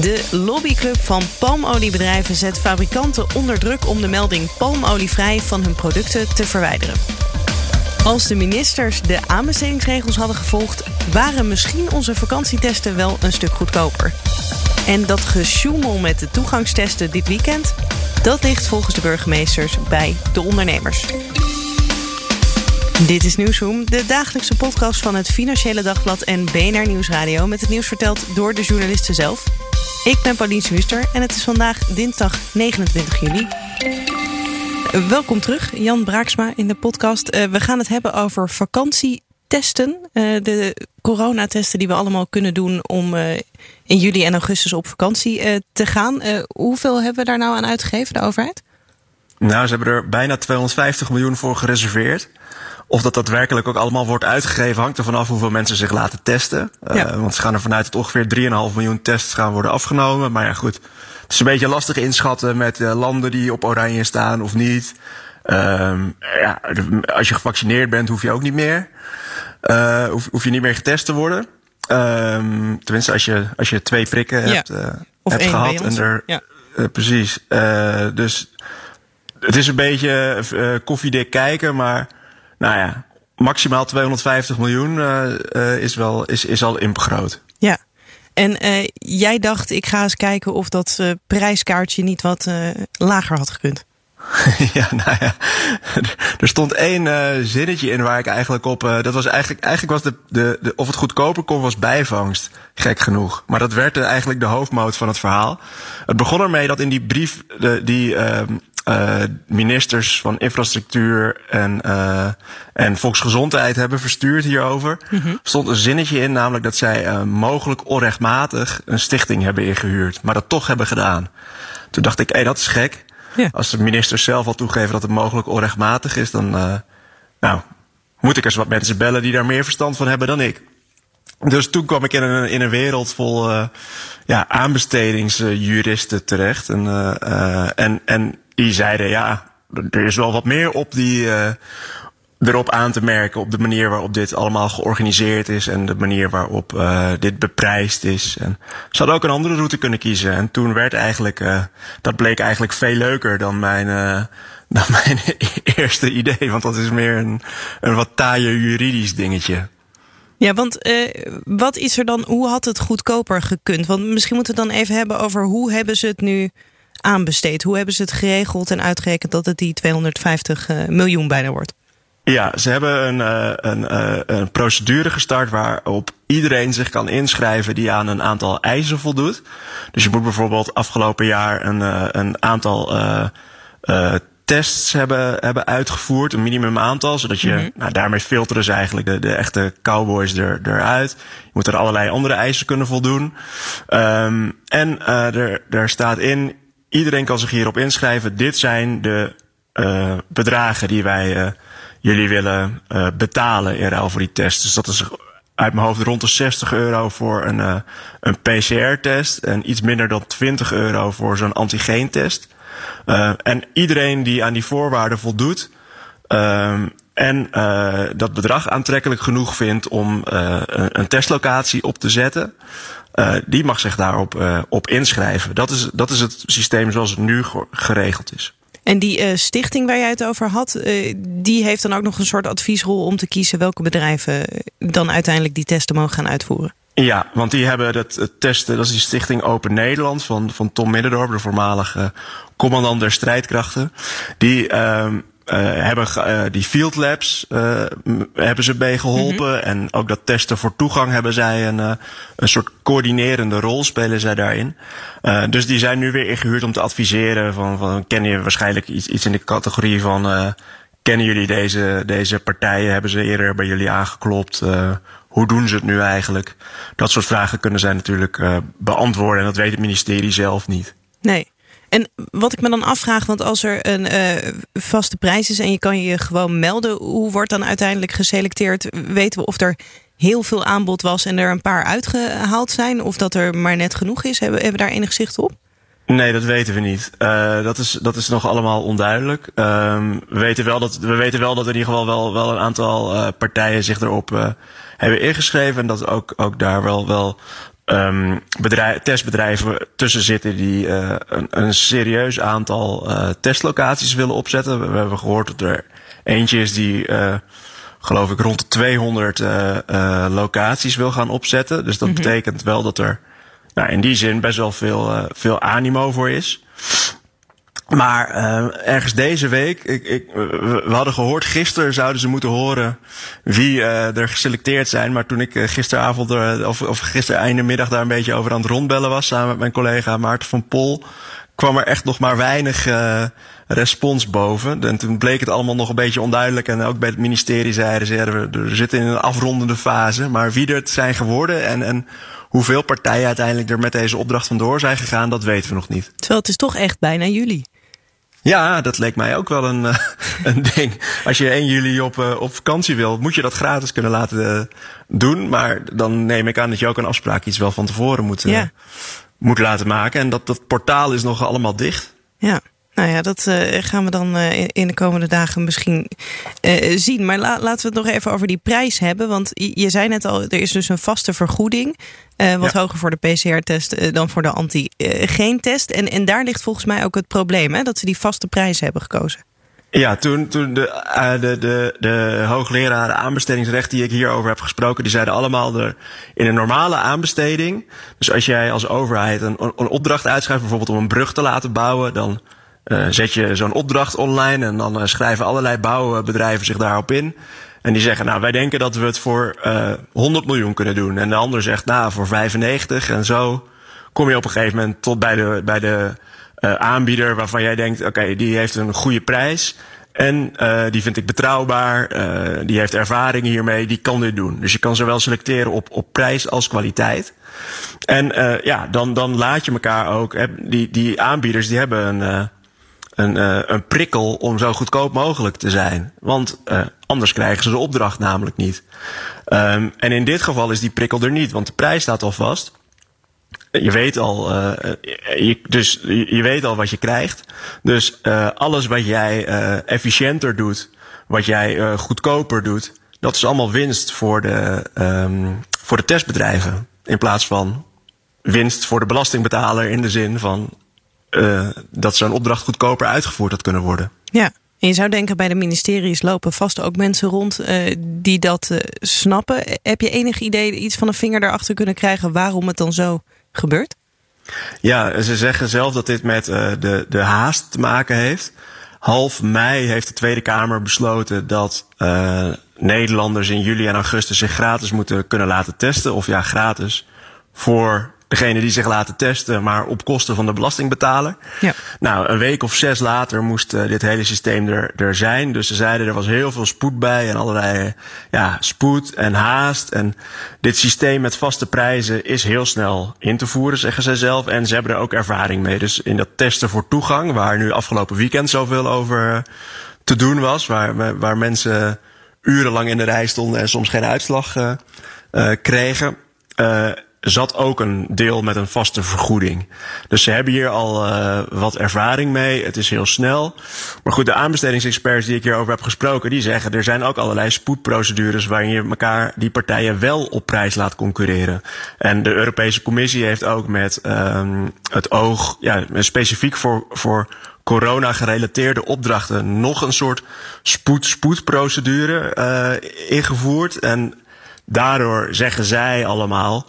De lobbyclub van palmoliebedrijven zet fabrikanten onder druk om de melding palmolievrij van hun producten te verwijderen. Als de ministers de aanbestedingsregels hadden gevolgd, waren misschien onze vakantietesten wel een stuk goedkoper. En dat gesjoemel met de toegangstesten dit weekend, dat ligt volgens de burgemeesters bij de ondernemers. Dit is Nieuwsroom, de dagelijkse podcast van het Financiële Dagblad en BNR Nieuwsradio... met het nieuws verteld door de journalisten zelf. Ik ben Paulien Schuster en het is vandaag dinsdag 29 juli. Welkom terug, Jan Braaksma in de podcast. Uh, we gaan het hebben over vakantietesten. Uh, de coronatesten die we allemaal kunnen doen om uh, in juli en augustus op vakantie te gaan. hoeveel hebben we daar nou aan uitgegeven, de overheid? Nou, ze hebben er bijna 250 miljoen voor gereserveerd. Of dat daadwerkelijk ook allemaal wordt uitgegeven, hangt er vanaf hoeveel mensen zich laten testen. Ja. Uh, want ze gaan er vanuit dat ongeveer 3,5 miljoen tests gaan worden afgenomen. Maar ja, goed. Het is een beetje lastig inschatten met uh, landen die op oranje staan of niet. Um, ja, als je gevaccineerd bent, hoef je ook niet meer. Uh, hoef, hoef je niet meer getest te worden. Um, tenminste, als je, als je twee prikken ja. hebt, hebt gehad. En er, ja. precies. dus het is een beetje koffiedik kijken, maar nou ja, maximaal 250 miljoen uh, is, wel, is, is al. Ja. En uh, jij dacht, ik ga eens kijken of dat prijskaartje niet wat lager had gekund. ja, nou ja. Er stond één uh, zinnetje in waar ik eigenlijk op. Uh, dat was eigenlijk, eigenlijk was de, de, de, of het goedkoper kon, was bijvangst. Gek genoeg. Maar dat werd eigenlijk de hoofdmoot van het verhaal. Het begon ermee dat in die brief de, die uh, uh, ministers van infrastructuur en, uh, en volksgezondheid hebben verstuurd hierover. Mm -hmm. stond een zinnetje in, namelijk dat zij uh, mogelijk onrechtmatig een stichting hebben ingehuurd, maar dat toch hebben gedaan. Toen dacht ik, hé, hey, dat is gek. Ja. Als de ministers zelf al toegeven dat het mogelijk onrechtmatig is, dan nou, moet ik eens wat mensen bellen die daar meer verstand van hebben dan ik. Dus toen kwam ik in een, in een wereld vol ja, aanbestedingsjuristen terecht. En, en, en die zeiden, ja, er is wel wat meer op die, uh, erop aan te merken. Op de manier waarop dit allemaal georganiseerd is. En de manier waarop uh, dit beprijsd is. En ze hadden ook een andere route kunnen kiezen. En toen werd eigenlijk, uh, dat bleek eigenlijk veel leuker dan mijn, dan mijn eerste idee. Want dat is meer een, een wat taaier juridisch dingetje. Ja, want wat is er dan, hoe had het goedkoper gekund? Want misschien moeten we het dan even hebben over hoe hebben ze het nu aanbesteed? Hoe hebben ze het geregeld en uitgerekend dat het die 250 uh, miljoen bijna wordt? Ja, ze hebben een, uh, een, uh, een procedure gestart waarop iedereen zich kan inschrijven die aan een aantal eisen voldoet. Dus je moet bijvoorbeeld afgelopen jaar een, een aantal tests hebben, hebben uitgevoerd, een minimum aantal, zodat je, mm -hmm. nou, daarmee filteren ze eigenlijk de, de echte cowboys er, eruit. Je moet er allerlei andere eisen kunnen voldoen. Um, en uh, er, er staat in, iedereen kan zich hierop inschrijven. Dit zijn de uh, bedragen die wij uh, jullie willen uh, betalen in ruil voor die test. Dus dat is uit mijn hoofd rond de 60 euro voor een, een PCR-test en iets minder dan 20 euro voor zo'n antigeentest. En iedereen die aan die voorwaarden voldoet uh, en uh, dat bedrag aantrekkelijk genoeg vindt om een, een testlocatie op te zetten, die mag zich daarop op inschrijven. Dat is, dat is het systeem zoals het nu geregeld is. En die uh, stichting waar jij het over had, uh, die heeft dan ook nog een soort adviesrol om te kiezen welke bedrijven dan uiteindelijk die testen mogen gaan uitvoeren. Ja, want die hebben het, het testen, dat is die stichting Open Nederland van, van Tom Middendorp, de voormalige commandant der strijdkrachten. Die uh, uh, hebben uh, die field labs uh, hebben ze bij geholpen. Mm -hmm. En ook dat testen voor toegang hebben zij een, een soort coördinerende rol spelen zij daarin. dus die zijn nu weer ingehuurd om te adviseren van, van ken je waarschijnlijk iets, iets in de categorie van kennen jullie deze, deze partijen? Hebben ze eerder bij jullie aangeklopt? hoe doen ze het nu eigenlijk? Dat soort vragen kunnen zij natuurlijk beantwoorden en dat weet het ministerie zelf niet. Nee. En wat ik me dan afvraag, want als er een uh, vaste prijs is en je kan je gewoon melden, hoe wordt dan uiteindelijk geselecteerd? Weten we of er heel veel aanbod was en er een paar uitgehaald zijn, of dat er maar net genoeg is? Hebben, we daar enig zicht op? Nee, dat weten we niet. Uh, dat, is, dat is nog allemaal onduidelijk. Um, we, weten wel dat, we weten wel dat er in ieder geval wel, wel een aantal uh, partijen zich erop hebben ingeschreven. En dat ook, ook daar wel, wel um, bedrijf, testbedrijven tussen zitten die een, een serieus aantal testlocaties willen opzetten. We, hebben gehoord dat er eentje is die geloof ik rond de 200 locaties wil gaan opzetten. Dus dat mm -hmm. betekent wel dat er nou, in die zin best wel veel, uh, veel animo voor is. Maar uh, ergens deze week, ik, ik, we, hadden gehoord, gisteren zouden ze moeten horen wie uh, er geselecteerd zijn. Maar toen ik gisteravond, of, of gisteren einde middag daar een beetje over aan het rondbellen was, samen met mijn collega Maarten van Pol, kwam er echt nog maar weinig respons boven. En toen bleek het allemaal nog een beetje onduidelijk. En ook bij het ministerie zeiden ze, ja, we zitten in een afrondende fase. Maar wie er het zijn geworden en, en hoeveel partijen uiteindelijk er met deze opdracht vandoor zijn gegaan, dat weten we nog niet. Terwijl het is toch echt bijna juli. Ja, dat leek mij ook wel een, uh, een ding. Als je 1 juli op, uh, op vakantie wil, moet je dat gratis kunnen laten uh, doen. Maar dan neem ik aan dat je ook een afspraak iets wel van tevoren moet, ja. moet laten maken. En dat, dat portaal is nog allemaal dicht. Ja. Nou ja, dat uh, gaan we dan uh, in de komende dagen misschien uh, zien. Maar la laten we het nog even over die prijs hebben. Want je zei net al, er is dus een vaste vergoeding. wat ja. hoger voor de PCR-test dan voor de antigeen-test. En, en daar ligt volgens mij ook het probleem, hè, dat ze die vaste prijs hebben gekozen. Ja, toen, toen de, uh, de, de, de hoogleraren aanbestedingsrecht die ik hierover heb gesproken, die zeiden allemaal er in een normale aanbesteding. Dus als jij als overheid een, een opdracht uitschrijft, bijvoorbeeld om een brug te laten bouwen, dan zet je zo'n opdracht online en dan uh, schrijven allerlei bouwbedrijven zich daarop in. En die zeggen, nou, wij denken dat we het voor uh, 100 miljoen kunnen doen. En de ander zegt, nou, voor 95. En zo kom je op een gegeven moment tot bij de, bij de aanbieder waarvan jij denkt, oké, die heeft een goede prijs. En die vind ik betrouwbaar, die heeft ervaring hiermee, die kan dit doen. Dus je kan zowel selecteren op, op prijs als kwaliteit. En ja, dan, dan laat je elkaar ook, die, die aanbieders die hebben een een, uh, een prikkel om zo goedkoop mogelijk te zijn. Want uh, anders krijgen ze de opdracht namelijk niet. Um, en in dit geval is die prikkel er niet, want de prijs staat al vast. Je weet al, uh, je, dus je weet al wat je krijgt. Dus alles wat jij efficiënter doet, wat jij goedkoper doet, dat is allemaal winst voor de, um, voor de testbedrijven. In plaats van winst voor de belastingbetaler in de zin van uh, dat zo'n opdracht goedkoper uitgevoerd had kunnen worden. Ja. En je zou denken, bij de ministeries lopen vast ook mensen rond uh, die dat uh, snappen. Heb je enig idee, iets van een vinger erachter kunnen krijgen waarom het dan zo gebeurt? Ja, ze zeggen zelf dat dit met uh, de, de haast te maken heeft. Half mei heeft de Tweede Kamer besloten dat Nederlanders in juli en augustus zich gratis moeten kunnen laten testen. Of ja, gratis voor degene die zich laten testen, maar op kosten van de belastingbetaler. Ja. Nou, een week of zes later moest uh, dit hele systeem er, er zijn. Dus ze zeiden er was heel veel spoed bij en allerlei ja, spoed en haast. En dit systeem met vaste prijzen is heel snel in te voeren, zeggen zij zelf. En ze hebben er ook ervaring mee. Dus in dat testen voor toegang, waar nu afgelopen weekend zoveel over uh, te doen was, waar, waar mensen urenlang in de rij stonden en soms geen uitslag uh, kregen zat ook een deel met een vaste vergoeding. Dus ze hebben hier al uh, wat ervaring mee. Het is heel snel. Maar goed, de aanbestedingsexperts die ik hierover heb gesproken, die zeggen er zijn ook allerlei spoedprocedures waarin je elkaar die partijen wel op prijs laat concurreren. En de Europese Commissie heeft ook met um, het oog, ja, specifiek voor, voor corona gerelateerde opdrachten nog een soort spoed-spoedprocedure uh, ingevoerd. En daardoor zeggen zij allemaal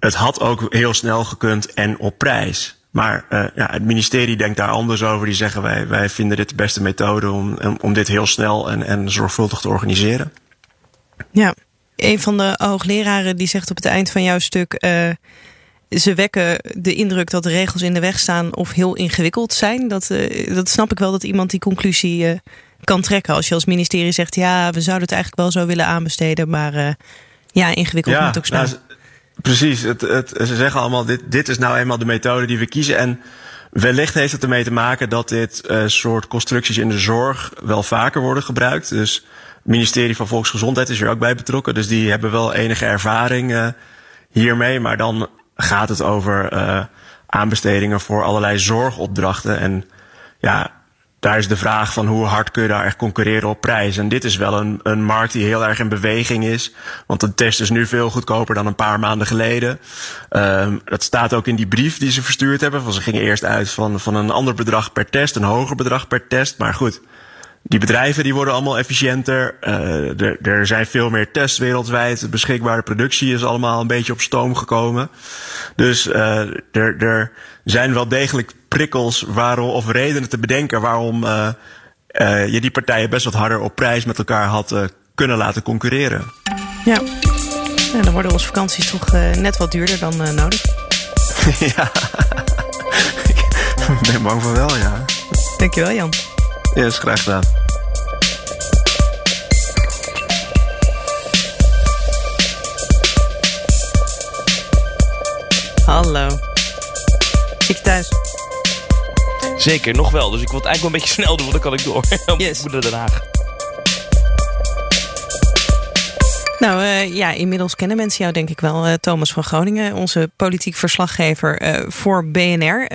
het had ook heel snel gekund en op prijs. Maar uh, ja, het ministerie denkt daar anders over. Die zeggen wij, wij vinden dit de beste methode om, om dit heel snel en, en zorgvuldig te organiseren. Ja, een van de hoogleraren die zegt op het eind van jouw stuk. Uh, ze wekken de indruk dat de regels in de weg staan of heel ingewikkeld zijn. Dat, uh, dat snap ik wel dat iemand die conclusie kan trekken. Als je als ministerie zegt, ja, we zouden het eigenlijk wel zo willen aanbesteden, maar ja, ingewikkeld ja, moet ook staan. Nou, Precies, het, het, ze zeggen allemaal, dit, dit is nou eenmaal de methode die we kiezen. En wellicht heeft het ermee te maken dat dit uh, soort constructies in de zorg wel vaker worden gebruikt. Dus het ministerie van Volksgezondheid is er ook bij betrokken. Dus die hebben wel enige ervaring uh, hiermee. Maar dan gaat het over uh, aanbestedingen voor allerlei zorgopdrachten. En ja, daar is de vraag van hoe hard kun je daar echt concurreren op prijs. En dit is wel een, een markt die heel erg in beweging is. Want de test is nu veel goedkoper dan een paar maanden geleden. Um, dat staat ook in die brief die ze verstuurd hebben. Want ze gingen eerst uit van, van een ander bedrag per test, een hoger bedrag per test. Maar goed, die bedrijven die worden allemaal efficiënter. Uh, er, er zijn veel meer tests wereldwijd. De productie is allemaal een beetje op stoom gekomen. Dus uh, er, er zijn wel degelijk prikkels waarom, of redenen te bedenken waarom uh, uh, je die partijen best wat harder op prijs met elkaar had kunnen laten concurreren. Ja. ja, dan worden onze vakanties toch net wat duurder dan nodig. ja, ik ben bang van wel, ja. Dankjewel, Jan. Ja, is graag gedaan. Hallo. Zit je thuis? Zeker, nog wel. Dus ik wil het eigenlijk wel een beetje snel doen, want dan kan ik door. Yes. ik moet naar Den Haag. Nou uh, ja, inmiddels kennen mensen jou denk ik wel. Uh, Thomas van Groningen, onze politiek verslaggever uh, voor BNR.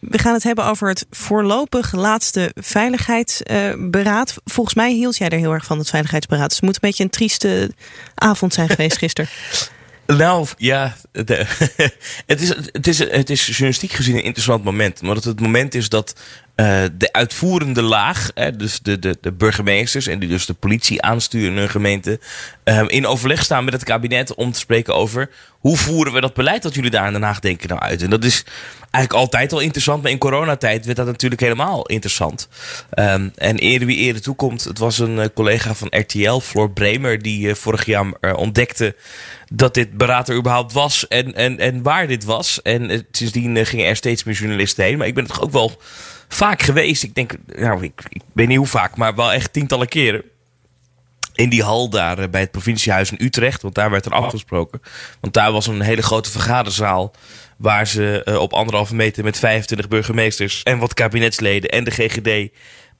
we gaan het hebben over het voorlopig laatste veiligheidsberaad. Volgens mij hield jij er heel erg van, het veiligheidsberaad. Dus het moet een beetje een trieste avond zijn geweest gisteren. Nou, ja, de, het, is, het, is, het is journalistiek gezien een interessant moment. Maar het, het moment is dat uh, de uitvoerende laag, hè, dus de, de, de burgemeesters en die dus de politie aansturen in hun gemeente, uh, in overleg staan met het kabinet om te spreken over hoe voeren we dat beleid dat jullie daar in Den Haag denken nou uit. En dat is eigenlijk altijd al interessant, maar in coronatijd werd dat natuurlijk helemaal interessant. Um, en eerder wie eerder toekomt, het was een uh, collega van RTL, Floor Bremer, die uh, vorig jaar ontdekte dat dit beraad er überhaupt was en, en, en waar dit was. En sindsdien gingen er steeds meer journalisten heen. Maar ik ben het toch ook wel vaak geweest. Ik denk, nou, ik, ik weet niet hoe vaak, maar wel echt tientallen keren. In die hal daar bij het provinciehuis in Utrecht, want daar werd er afgesproken. Want daar was een hele grote vergaderzaal. Waar ze uh, op anderhalve meter met 25 burgemeesters en wat kabinetsleden en de GGD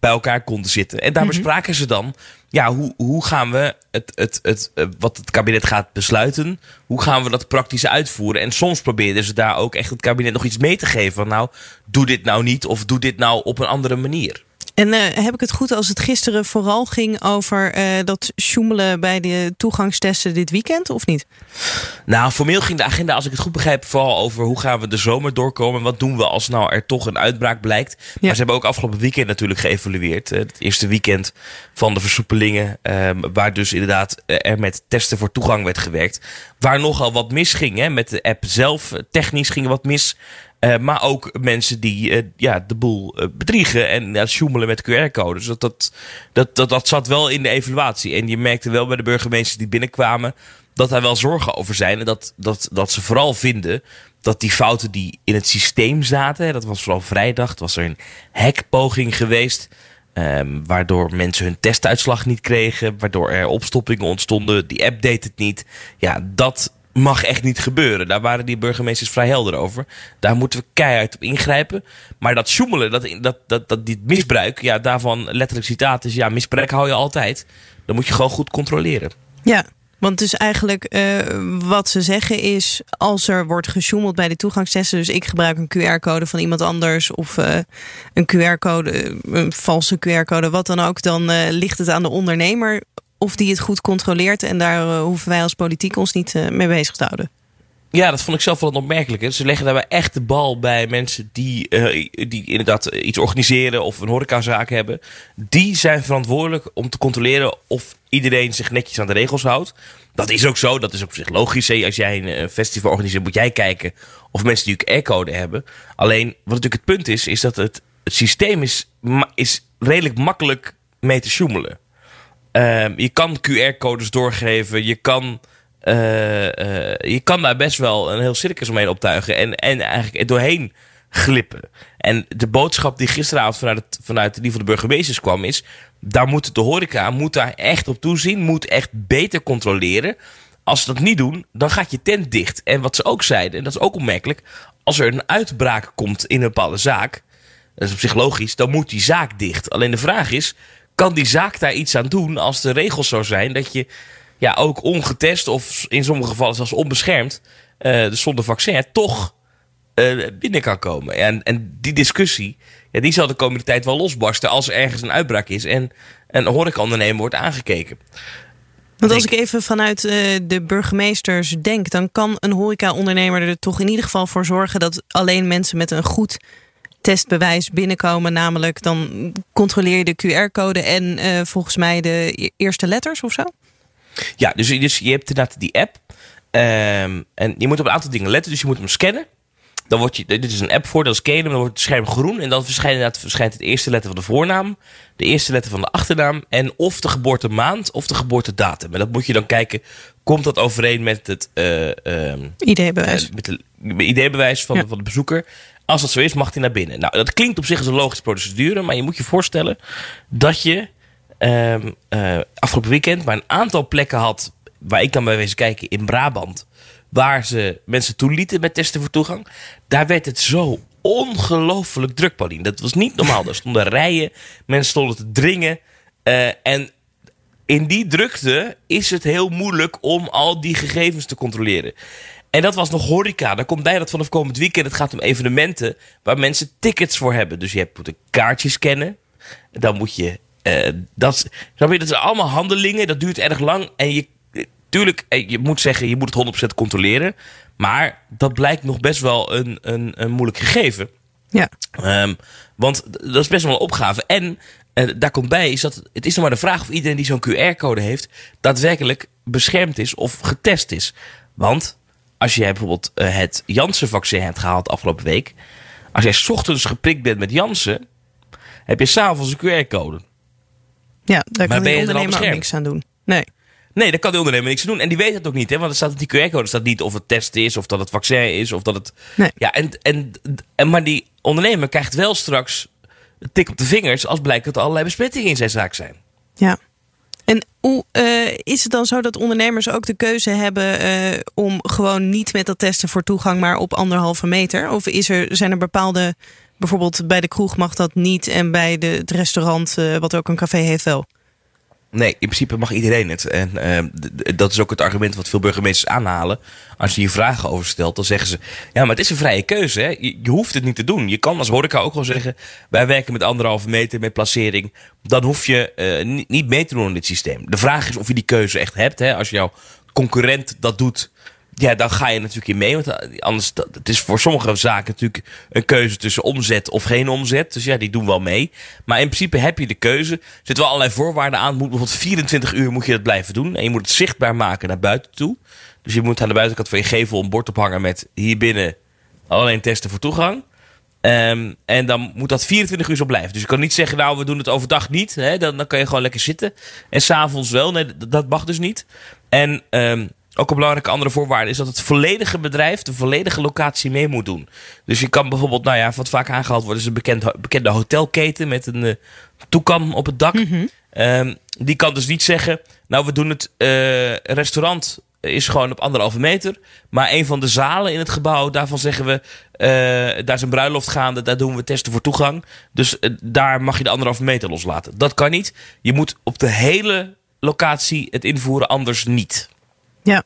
bij elkaar konden zitten. En daar bespraken mm -hmm. ze dan, ja, hoe, hoe gaan we het, het, het, uh, wat het kabinet gaat besluiten, hoe gaan we dat praktisch uitvoeren? En soms probeerden ze daar ook echt het kabinet nog iets mee te geven. Van nou, doe dit nou niet of doe dit nou op een andere manier. En uh, heb ik het goed als het gisteren vooral ging over uh, dat sjoemelen bij de toegangstesten dit weekend, of niet? Nou, formeel ging de agenda, als ik het goed begrijp, vooral over hoe gaan we de zomer doorkomen. En wat doen we als nou er toch een uitbraak blijkt. Ja. Maar ze hebben ook afgelopen weekend natuurlijk geëvalueerd. Uh, het eerste weekend van de versoepelingen. waar dus inderdaad er met testen voor toegang werd gewerkt. Waar nogal wat misging. Hè? Met de app zelf. Technisch ging wat mis. Uh, maar ook mensen die uh, ja, de boel uh, bedriegen en uh, sjoemelen met QR-codes. Dat, dat, dat, dat, dat zat wel in de evaluatie. En je merkte wel bij de burgemeesters die binnenkwamen dat daar wel zorgen over zijn. En dat, dat, dat ze vooral vinden dat die fouten die in het systeem zaten, dat was vooral vrijdag, was er een hackpoging geweest. Um, waardoor mensen hun testuitslag niet kregen, waardoor er opstoppingen ontstonden. Die app deed het niet. Ja, dat mag echt niet gebeuren. Daar waren die burgemeesters vrij helder over. Daar moeten we keihard op ingrijpen. Maar dat sjoemelen, dat, dat, dat, dat dit misbruik, ja, daarvan letterlijk citaat is, ja, misbruik hou je altijd. Dan moet je gewoon goed controleren. Ja, want dus eigenlijk uh, wat ze zeggen is, als er wordt gesjoemeld bij de toegangstesten, dus ik gebruik een QR-code van iemand anders of uh, een QR-code, een valse QR-code, wat dan ook, dan uh, ligt het aan de ondernemer of die het goed controleert. En daar uh, hoeven wij als politiek ons niet uh, mee bezig te houden. Ja, dat vond ik zelf wel opmerkelijk. Hè. Ze leggen daarbij echt de bal bij mensen die, uh, die inderdaad iets organiseren of een horecazaak hebben. Die zijn verantwoordelijk om te controleren of iedereen zich netjes aan de regels houdt. Dat is ook zo, dat is op zich logisch. Als jij een festival organiseert, moet jij kijken of mensen die een code hebben. Alleen, wat natuurlijk het punt is, is dat het, het systeem is, is redelijk makkelijk mee te sjoemelen. Um, je kan QR-codes doorgeven. Je kan, uh, uh, je kan daar best wel een heel circus omheen optuigen. En, en eigenlijk doorheen glippen. En de boodschap die gisteravond vanuit, het, vanuit die van de burgemeesters kwam is... daar moet de horeca moet daar echt op toezien. Moet echt beter controleren. Als ze dat niet doen, dan gaat je tent dicht. En wat ze ook zeiden, en dat is ook opmerkelijk, als er een uitbraak komt in een bepaalde zaak, dat is op zich logisch, dan moet die zaak dicht. Alleen de vraag is, kan die zaak daar iets aan doen als de regels zo zijn dat je ja, ook ongetest of in sommige gevallen zelfs onbeschermd, uh, dus zonder vaccin, toch uh, binnen kan komen. En, en die discussie, ja, die zal de komende tijd wel losbarsten als er ergens een uitbraak is en een horecaondernemer wordt aangekeken. Want als ik even vanuit uh, de burgemeesters denk, dan kan een horecaondernemer er toch in ieder geval voor zorgen dat alleen mensen met een goed testbewijs binnenkomen. Namelijk, dan controleer je de QR-code en uh, volgens mij de e-, eerste letters of zo. Ja, dus, dus je hebt inderdaad die app. Um, en je moet op een aantal dingen letten. Dus je moet hem scannen. Dan wordt je, dit is een app voor, dat scannen, dan wordt het scherm groen. En dan verschijnt, verschijnt het eerste letter van de voornaam, de eerste letter van de achternaam. En of de geboortemaand of de geboortedatum. En dat moet je dan kijken, komt dat overeen met het uh, uh, ID-bewijs? Uh, met het ID-bewijs van, ja. van de bezoeker. Als dat zo is, mag hij naar binnen. Nou, dat klinkt op zich als een logische procedure, maar je moet je voorstellen dat je um, afgelopen weekend maar een aantal plekken had, waar ik dan bij wezen kijken, in Brabant waar ze mensen toelieten met testen voor toegang. Daar werd het zo ongelooflijk druk, Paulien. Dat was niet normaal. Er stonden rijen, mensen stonden te dringen. Uh, en in die drukte is het heel moeilijk om al die gegevens te controleren. En dat was nog horeca. Daar komt bij dat vanaf komend weekend het gaat om evenementen waar mensen tickets voor hebben. Dus je hebt moet een kaartje scannen. Dan moet je. Uh, dat, dat zijn allemaal handelingen. Dat duurt erg lang. En je tuurlijk, eh, je moet zeggen, je moet het 100% controleren. Maar dat blijkt nog best wel een, een, een moeilijk gegeven. Ja. Um, want dat is best wel een opgave. En uh, daar komt bij, is dat het is nog maar de vraag of iedereen die zo'n QR-code heeft, daadwerkelijk beschermd is of getest is. Want als jij bijvoorbeeld uh, het Janssen-vaccin hebt gehaald afgelopen week, als jij ochtends geprikt bent met Janssen, heb je s'avonds een QR-code. Ja, daar kan de ondernemer ook niks aan doen. Nee. Nee, dat kan de ondernemer niks doen. En die weet het ook niet, hè? Want er staat op die QR-code staat niet of het test is, of dat het vaccin is, of dat het. Nee. Ja, en, en, en, maar die ondernemer krijgt wel straks een tik op de vingers als blijkt dat er allerlei besmettingen in zijn zaak zijn. Ja. En hoe uh, is het dan zo dat ondernemers ook de keuze hebben uh, om gewoon niet met dat testen voor toegang, maar op anderhalve meter? Of is er, zijn er bepaalde, bijvoorbeeld bij de kroeg mag dat niet en bij de, het restaurant, uh, wat ook een café heeft, wel? Nee, in principe mag iedereen het. En uh, dat is ook het argument wat veel burgemeesters aanhalen. Als je hier vragen over stelt, dan zeggen ze... Ja, maar het is een vrije keuze. Hè? Je, hoeft het niet te doen. Je kan als horeca ook wel zeggen... Wij werken met anderhalve meter, met placering. Dan hoef je uh, niet mee te doen in dit systeem. De vraag is of je die keuze echt hebt. Hè? Als jouw concurrent dat doet ja, dan ga je natuurlijk in mee. Want anders, het is voor sommige zaken natuurlijk een keuze tussen omzet of geen omzet. Dus ja, die doen wel mee. Maar in principe heb je de keuze. Er zitten wel allerlei voorwaarden aan. Moet bijvoorbeeld 24 uur moet je dat blijven doen. En je moet het zichtbaar maken naar buiten toe. Dus je moet aan de buitenkant van je gevel een bord ophangen met hier binnen alleen testen voor toegang. Um, en dan moet dat 24 uur zo blijven. Dus je kan niet zeggen, nou, we doen het overdag niet. Hè? Dan, dan kan je gewoon lekker zitten. En s'avonds wel. Nee, dat mag dus niet. En um, ook een belangrijke andere voorwaarde is dat het volledige bedrijf de volledige locatie mee moet doen. Dus je kan bijvoorbeeld, nou ja, wat vaak aangehaald wordt, is een bekend, bekende hotelketen met een uh, toekan op het dak. Mm -hmm. um, die kan dus niet zeggen, nou we doen het uh, restaurant is gewoon op anderhalve meter. Maar een van de zalen in het gebouw, daarvan zeggen we, uh, daar is een bruiloft gaande, daar doen we testen voor toegang. Dus daar mag je de anderhalve meter loslaten. Dat kan niet. Je moet op de hele locatie het invoeren, anders niet. Ja.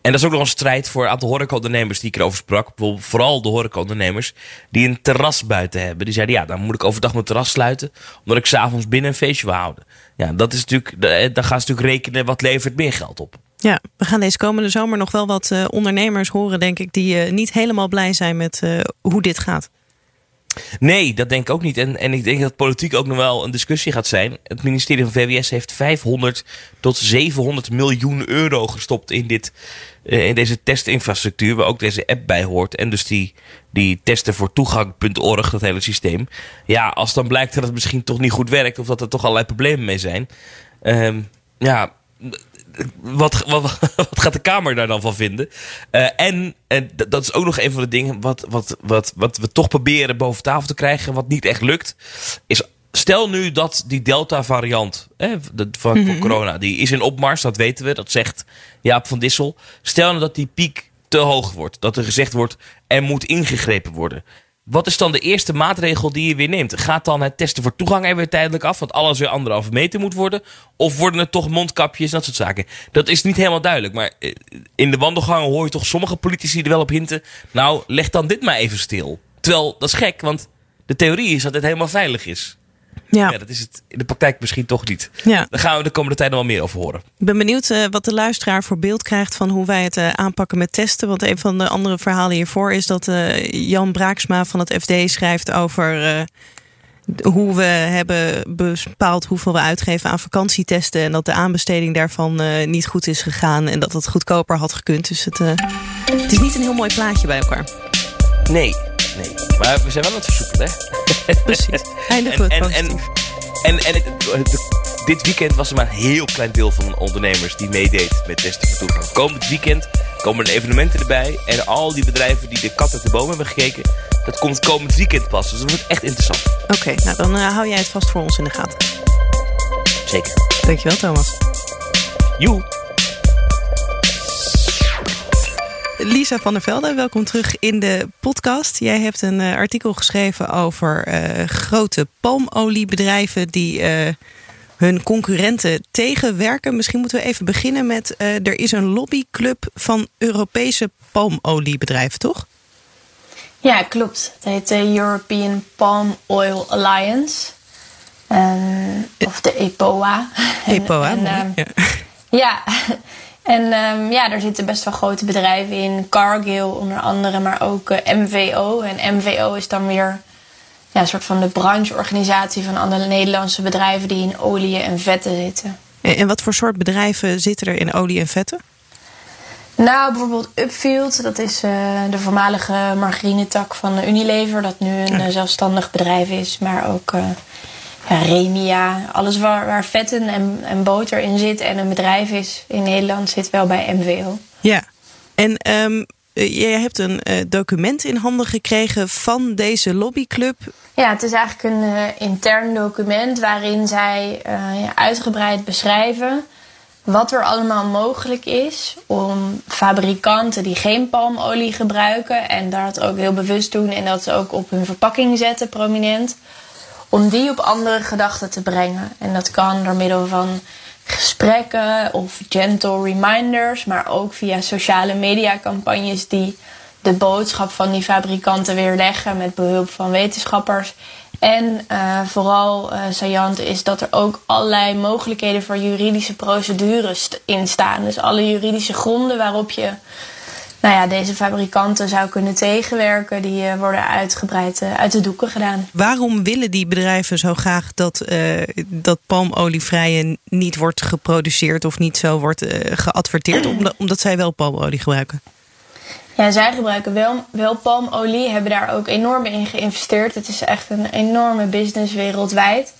En dat is ook nog een strijd voor een aantal horecaondernemers die ik erover sprak. Bijvoorbeeld vooral de horecaondernemers die een terras buiten hebben. Die zeiden, ja, dan moet ik overdag mijn terras sluiten. Omdat ik s'avonds binnen een feestje wil houden. Ja, dat is natuurlijk, dan gaan ze natuurlijk rekenen wat levert meer geld op. Ja, we gaan deze komende zomer nog wel wat uh, ondernemers horen, denk ik, die uh, niet helemaal blij zijn met uh, hoe dit gaat. Nee, dat denk ik ook niet. En, en ik denk dat politiek ook nog wel een discussie gaat zijn. Het ministerie van VWS heeft 500 tot 700 miljoen euro gestopt in, dit, uh, in deze testinfrastructuur, waar ook deze app bij hoort. En dus die, die testen voor toegang.org, dat hele systeem. Ja, als dan blijkt dat het misschien toch niet goed werkt, of dat er toch allerlei problemen mee zijn. Um, ja, wat, wat, wat, gaat de Kamer daar dan van vinden? Uh, en, en dat is ook nog een van de dingen wat, wat, wat, wat we toch proberen boven tafel te krijgen, wat niet echt lukt, is stel nu dat die Delta-variant van, Mhm. corona, die is in opmars, dat weten we, dat zegt Jaap van Dissel. Stel nou dat die piek te hoog wordt, dat er gezegd wordt, er moet ingegrepen worden. Wat is dan de eerste maatregel die je weer neemt? Gaat dan het testen voor toegang er weer tijdelijk af, want alles weer anderhalve meter moet worden? Of worden het toch mondkapjes, dat soort zaken? Dat is niet helemaal duidelijk, maar eh, in de wandelgangen hoor je toch sommige politici er wel op hinten. Nou, leg dan dit maar even stil. Terwijl, dat is gek, want de theorie is dat het helemaal veilig is. Ja, Ja, dat is het in de praktijk misschien toch niet. ja. Daar gaan we de komende tijd nog wel meer over horen. Ik ben benieuwd eh, wat de luisteraar voor beeld krijgt van hoe wij het eh, aanpakken met testen. Want een van de andere verhalen hiervoor is dat eh, Jan Braaksma van het FD schrijft over eh, hoe we hebben bepaald hoeveel we uitgeven aan vakantietesten. En dat de aanbesteding daarvan eh, niet goed is gegaan en dat het goedkoper had gekund. Dus het, eh, het is niet een heel mooi plaatje bij elkaar. Nee, nee. Maar we zijn wel aan het versoepelen, hè? Precies. Eindigen En, en, en, en, en het- dit weekend was er maar een heel klein deel van ondernemers die meedeed met testen voor toegang. Komend weekend komen er evenementen erbij. En al die bedrijven die de kat uit de boom hebben gekeken, dat komt komend weekend pas. Dus dat wordt echt interessant. Oké, nou dan eh, hou jij het vast voor ons in de gaten. Zeker. Dankjewel Thomas. Joe. Lisa van der Velde, welkom terug in de podcast. Jij hebt een eh, artikel geschreven over eh, grote palmoliebedrijven die eh, hun concurrenten tegenwerken. Misschien moeten we even beginnen met: er is een lobbyclub van Europese palmoliebedrijven, toch? Ja, klopt. Het heet de European Palm Oil Alliance. Of de EPOA. EPOA. en, ehm, ja. ja, en ehm, ja, daar zitten best wel grote bedrijven in. Cargill onder andere, maar ook eh, MVO. En MVO is dan weer ja, een soort van de brancheorganisatie van alle Nederlandse bedrijven die in olie en vetten zitten. En, en wat voor soort bedrijven zitten er in olie en vetten? Nou, bijvoorbeeld Upfield, dat is eh, de voormalige margarinetak van Unilever, dat nu een eh, zelfstandig bedrijf is, maar ook Remia, alles waar, waar vetten en, en boter in zit en een bedrijf is in Nederland zit wel bij MVO. Ja. En ehm, eh, jij hebt een eh, document in handen gekregen van deze lobbyclub. Ja, het is eigenlijk een eh, intern document waarin zij eh, ja, uitgebreid beschrijven wat er allemaal mogelijk is om fabrikanten die geen palmolie gebruiken en dat ook heel bewust doen en dat ze ook op hun verpakking zetten, prominent, om die op andere gedachten te brengen. En dat kan door middel van gesprekken of gentle reminders, maar ook via sociale mediacampagnes die de boodschap van die fabrikanten weerleggen met behulp van wetenschappers. En eh, vooral eh saillant is dat er ook allerlei mogelijkheden voor juridische procedures in staan. Dus alle juridische gronden waarop je nou ja, deze fabrikanten zou kunnen tegenwerken, die eh, worden uitgebreid eh, uit de doeken gedaan. Waarom willen die bedrijven zo graag dat, eh, dat palmolievrije niet wordt geproduceerd of niet zo wordt geadverteerd, omdat, omdat zij wel palmolie gebruiken? Ja, zij gebruiken wel, wel palmolie, hebben daar ook enorm in geïnvesteerd. Het is echt een enorme business wereldwijd.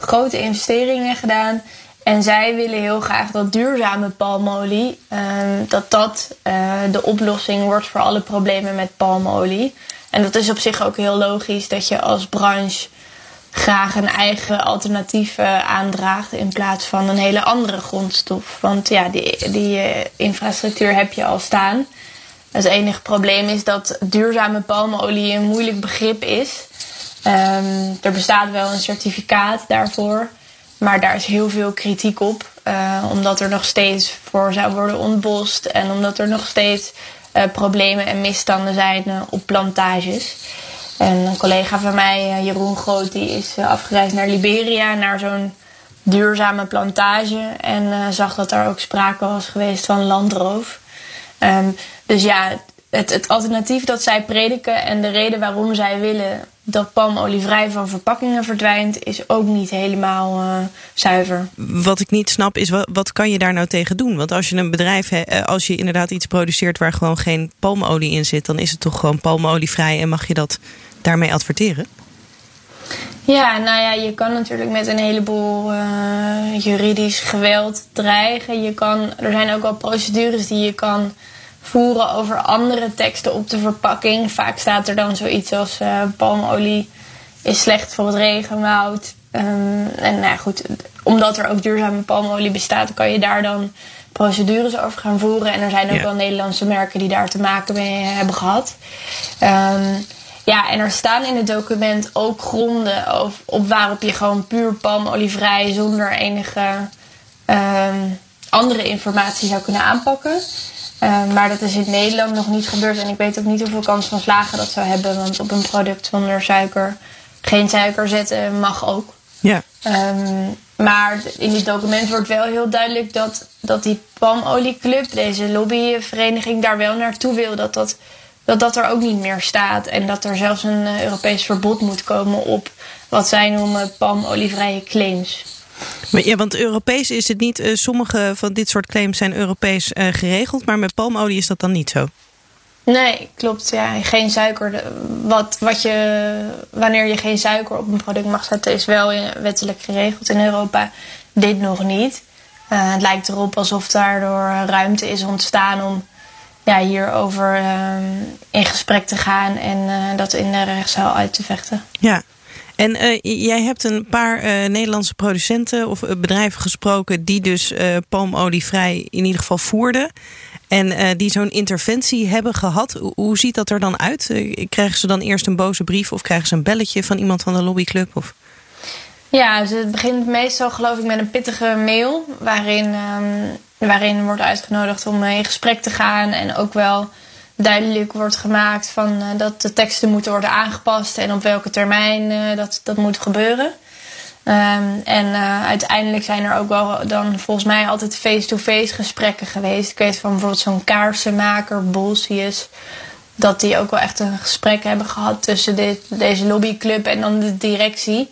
Grote investeringen gedaan. En zij willen heel graag dat duurzame palmolie, ehm, dat dat eh, de oplossing wordt voor alle problemen met palmolie. En dat is op zich ook heel logisch dat je als branche graag een eigen alternatief aandraagt in plaats van een hele andere grondstof. Want ja, die, die eh, infrastructuur heb je al staan. Het enige probleem is dat duurzame palmolie een moeilijk begrip is. Ehm, er bestaat wel een certificaat daarvoor, maar daar is heel veel kritiek op. eh, omdat er nog steeds voor zou worden ontbost en omdat er nog steeds eh, problemen en misstanden zijn eh, op plantages. En een collega van mij, Jeroen Groot, die is afgereisd naar Liberia, naar zo'n duurzame plantage. En zag dat er ook sprake was geweest van landroof. Ehm, dus ja, het, het alternatief dat zij prediken en de reden waarom zij willen dat palmolie vrij van verpakkingen verdwijnt, is ook niet helemaal eh, zuiver. Wat ik niet snap is, wat, wat kan je daar nou tegen doen? Want als je een bedrijf, he- eh, als je inderdaad iets produceert waar gewoon geen palmolie in zit, dan is het toch gewoon palmolievrij en mag je dat daarmee adverteren? Ja, nou ja, je kan natuurlijk met een heleboel eh, juridisch geweld dreigen. Je kan, er zijn ook wel procedures die je kan voeren over andere teksten op de verpakking. Vaak staat er dan zoiets als eh, palmolie is slecht voor het regenwoud. Um, en nou ja, goed, omdat er ook duurzame palmolie bestaat, kan je daar dan procedures over gaan voeren. En er zijn ook wel Nederlandse merken die daar te maken mee hebben gehad. Um, ja, en er staan in het document ook gronden op, op waarop je gewoon puur palmolievrij zonder enige um, andere informatie zou kunnen aanpakken. Um, maar dat is in Nederland nog niet gebeurd. En ik weet ook niet hoeveel kans van slagen dat zou hebben. Want op een product zonder suiker geen suiker zetten mag ook. Ja. Um, maar in dit document wordt wel heel duidelijk dat, dat die palmolieclub, deze lobbyvereniging, daar wel naartoe wil. Dat dat, dat dat er ook niet meer staat. En dat er zelfs een uh, Europees verbod moet komen op wat zij noemen palmolievrije claims. Ja, want Europees is het niet. Uh, sommige van dit soort claims zijn Europees uh, geregeld, maar met palmolie is dat dan niet zo. Nee, klopt. Ja, geen suiker. Wat, wat je, wanneer je geen suiker op een product mag zetten, is wel wettelijk geregeld in Europa. Dit nog niet. Uh, het lijkt erop alsof daardoor ruimte is ontstaan om ja, hierover uh, in gesprek te gaan en uh, dat in de rechtszaal uit te vechten. Ja, en uh, jij hebt een paar uh, Nederlandse producenten of bedrijven gesproken die dus palmolievrij in ieder geval voerden. En die zo'n interventie hebben gehad. Hoe ziet dat er dan uit? krijgen ze dan eerst een boze brief of krijgen ze een belletje van iemand van de lobbyclub? Of? Ja, dus het begint meestal geloof ik met een pittige mail waarin, um, waarin wordt uitgenodigd om in gesprek te gaan en ook wel duidelijk wordt gemaakt van, uh, dat de teksten moeten worden aangepast en op welke termijn uh, dat, dat moet gebeuren. Um, en uh, uiteindelijk zijn er ook wel dan volgens mij altijd face-to-face -face gesprekken geweest. Ik weet van bijvoorbeeld zo'n kaarsenmaker, Bolsius, dat die ook wel echt een gesprek hebben gehad tussen dit, deze lobbyclub en dan de directie.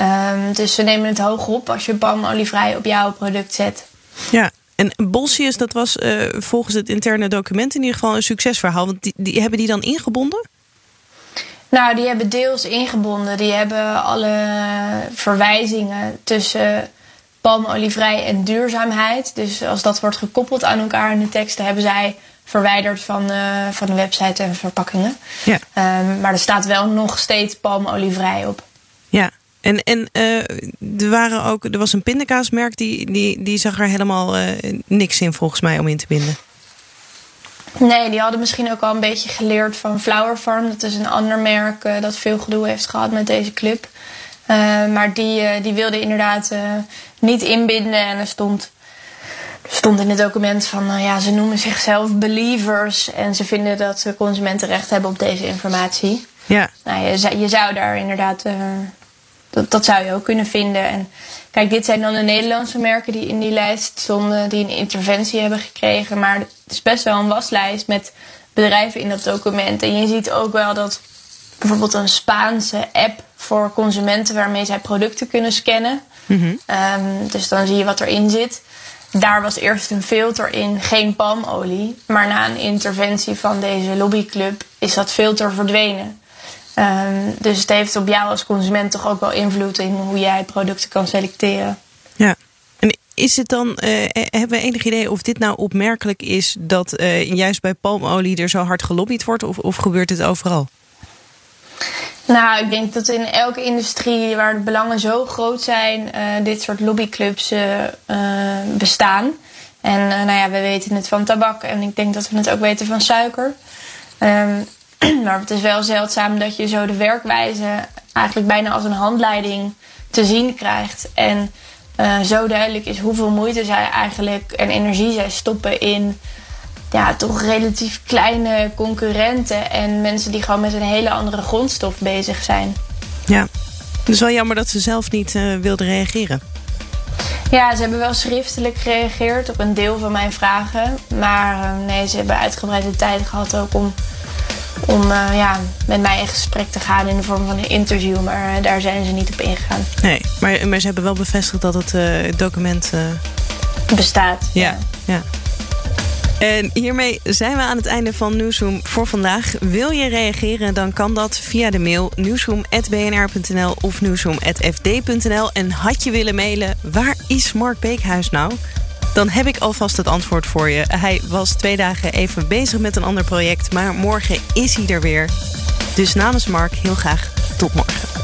Um, dus ze nemen het hoog op als je palmolievrij op jouw product zet. Ja, en Bolsius, dat was uh, volgens het interne document in ieder geval een succesverhaal. Want die, die, hebben die dan ingebonden? Nou, die hebben deels ingebonden. Die hebben alle verwijzingen tussen palmolievrij en duurzaamheid. Dus als dat wordt gekoppeld aan elkaar in de teksten, hebben zij verwijderd van, uh, van de website en verpakkingen. Ja. Um, maar er staat wel nog steeds palmolievrij op. En, en uh, er, waren ook, er was een pindakaasmerk die, die, die zag er helemaal uh, niks in volgens mij om in te binden. Nee, die hadden misschien ook al een beetje geleerd van Flower Farm. Dat is een ander merk uh, dat veel gedoe heeft gehad met deze club. maar die, die wilde inderdaad niet inbinden. En er stond, er stond in het document van, nou ja, ze noemen zichzelf believers. En ze vinden dat consumenten recht hebben op deze informatie. Ja. Nou, je, je zou daar inderdaad dat, dat zou je ook kunnen vinden. En kijk, dit zijn dan de Nederlandse merken die in die lijst stonden, die een interventie hebben gekregen. Maar het is best wel een waslijst met bedrijven in dat document. En je ziet ook wel dat bijvoorbeeld een Spaanse app voor consumenten waarmee zij producten kunnen scannen. Mm-hmm. Um, dus dan zie je wat erin zit. Daar was eerst een filter in, geen palmolie. Maar na een interventie van deze lobbyclub is dat filter verdwenen. Um, dus het heeft op jou als consument toch ook wel invloed in hoe jij producten kan selecteren. Ja. En is het dan, uh, hebben we enig idee of dit nou opmerkelijk is dat uh, juist bij palmolie er zo hard gelobbyd wordt of, of gebeurt het overal? Nou, ik denk dat in elke industrie waar de belangen zo groot zijn, uh, dit soort lobbyclubs bestaan. En nou ja, we weten het van tabak en ik denk dat we het ook weten van suiker. Um, maar het is wel zeldzaam dat je zo de werkwijze eigenlijk bijna als een handleiding te zien krijgt. En uh, zo duidelijk is hoeveel moeite zij eigenlijk en energie zij stoppen in ja, toch relatief kleine concurrenten en mensen die gewoon met een hele andere grondstof bezig zijn. Ja, het is wel jammer dat ze zelf niet uh, wilden reageren. Ja, ze hebben wel schriftelijk gereageerd op een deel van mijn vragen. Maar uh, nee, ze hebben uitgebreide tijd gehad ook om om uh, ja, met mij in gesprek te gaan in de vorm van een interview. Maar uh, daar zijn ze niet op ingegaan. Nee, maar, maar ze hebben wel bevestigd dat het uh, document bestaat. Ja, ja. En hiermee zijn we aan het einde van Nieuwsroom voor vandaag. Wil je reageren, dan kan dat via de mail nieuwsroom.bnr.nl of nieuwsroom.fd.nl. En had je willen mailen, waar is Mark Beekhuis nou? Dan heb ik alvast het antwoord voor je. Hij was twee dagen even bezig met een ander project, maar morgen is hij er weer. Dus namens Mark heel graag tot morgen.